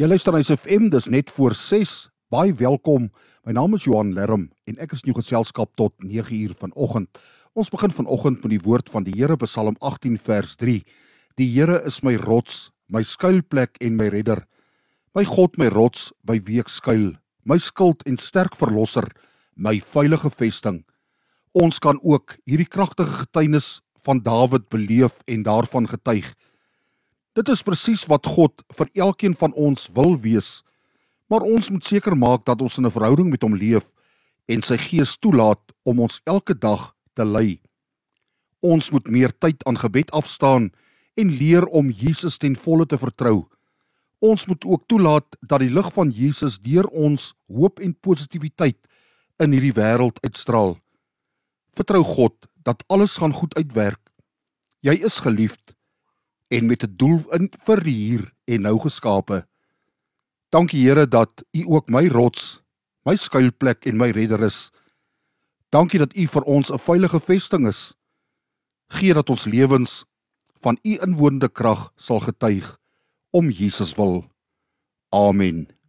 Jy luister na SFM, dis net voor 6. Baie welkom. My naam is Johan Lerm en ek is in jou geselskap tot 9uur vanoggend. Ons begin vanoggend met die woord van die Here, Psalm 18 vers 3. Die Here is my rots, my skuilplek en my redder. My God, my rots, by wie ek skuil, my skild en sterk verlosser, my veilige vesting. Ons kan ook hierdie kragtige getuienis van Dawid beleef en daarvan getuig. Dit is presies wat God vir elkeen van ons wil wees. Maar ons moet seker maak dat ons in 'n verhouding met hom leef en sy gees toelaat om ons elke dag te lei. Ons moet meer tyd aan gebed afstaan en leer om Jesus ten volle te vertrou. Ons moet ook toelaat dat die lig van Jesus deur ons hoop en positiwiteit in hierdie wêreld uitstraal. Vertrou God dat alles gaan goed uitwerk. Jy is geliefd en met 'n doel in vir hier en nou geskape. Dankie Here dat U ook my rots, my skuilplek en my redder is. Dankie dat U vir ons 'n veilige vesting is. Gee dat ons lewens van U inwonende krag sal getuig om Jesus wil. Amen.